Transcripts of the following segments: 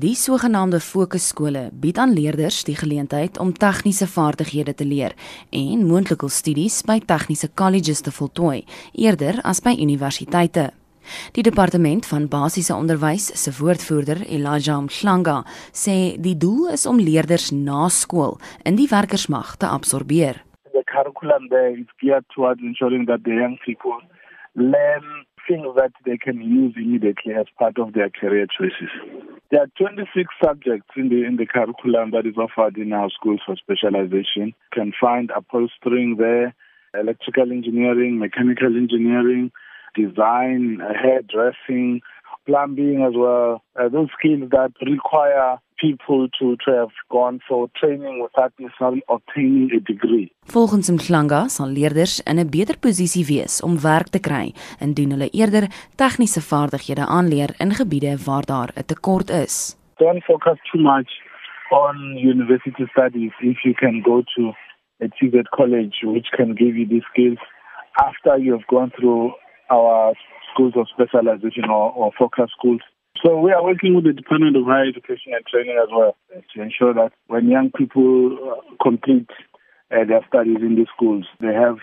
Die sogenaamde fokusskole bied aan leerders die geleentheid om tegniese vaardighede te leer en moontlike studies by tegniese kolleges te voltooi eerder as by universiteite. Die departement van basiese onderwys se woordvoerder Elijah Mhlanga sê die doel is om leerders na skool in die werkersmag te absorbeer. The curriculum there is geared towards ensuring that the young people learn things that they can use immediately as part of their career choices. There are 26 subjects in the in the curriculum that is offered in our schools for specialization. You can find upholstering there, electrical engineering, mechanical engineering, design, hairdressing, plumbing as well. Uh, those skills that require people to, to have gone for training without necessarily obtaining a degree. Volgens Mhlanga sal leerders in 'n beter posisie wees om werk te kry indien hulle eerder tegniese vaardighede aanleer in gebiede waar daar 'n tekort is. Don't focus too much on university studies if you can go to a TVET college which can give you these skills after you have gone through our schools of specialization or, or focus schools. So we are working with the Department of Higher Education and Training as well to ensure that when young people uh, complete uh, their studies in the schools, they have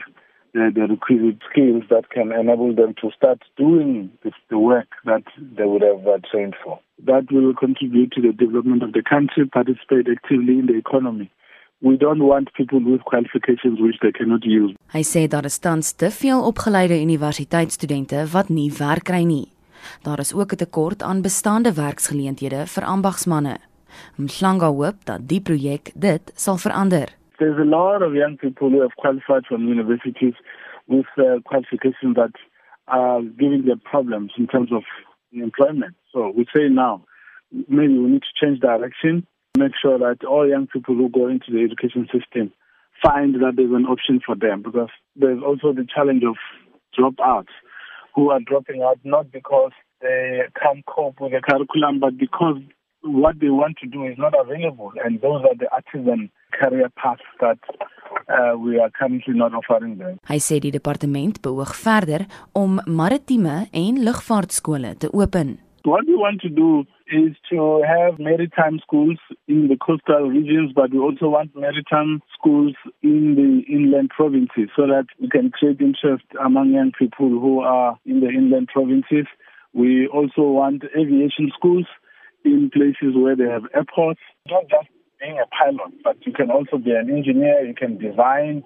the, the requisite skills that can enable them to start doing this, the work that they would have uh, trained for. That will contribute to the development of the country, participate actively in the economy. We don't want people with qualifications which they cannot use. Hy sê daar is tans te veel opgeleide universiteitsstudente wat nie werk kry nie. Daar is ook 'n tekort aan bestaande werksgeleenthede vir ambagsmande. Mhlanga hoop dat die projek dit sal verander. There's a lot of young people who have qualified from universities with uh, qualifications that are giving them problems in terms of employment. So we say now, maybe we need to change direction, make sure that all young people who go into the education system find that there's an option for them because there's also the challenge of dropouts who are dropping out not because they can't cope with the curriculum, but because what they want to do is not available. And those are the artisan career paths that uh, we are currently not offering them. Hy sê die departement beoog verder om maritieme en lugvaartskole te open. What we want to do is to have maritime schools in the coastal regions, but we also want maritime schools in the inland provinces so that we can create interest among young people who are in the inland provinces. We also want aviation schools in places where they have airports, not just being a pilot, but you can also be an engineer, you can design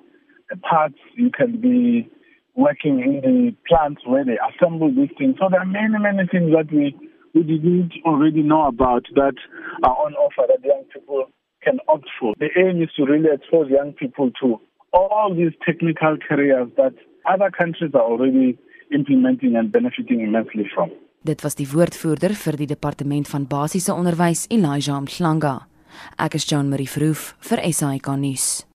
the parts, you can be working in the plants where they assemble these things. So there are many, many things that we, we didn't already know about that are on offer that young people can opt for. The aim is to really expose young people to all these technical careers that other countries are already implementing and benefiting immensely from. Dit was die woordvoerder vir die departement van basiese onderwys Elijah Mhlanga. Ek is Jean Marie Verhoef vir SAK nuus.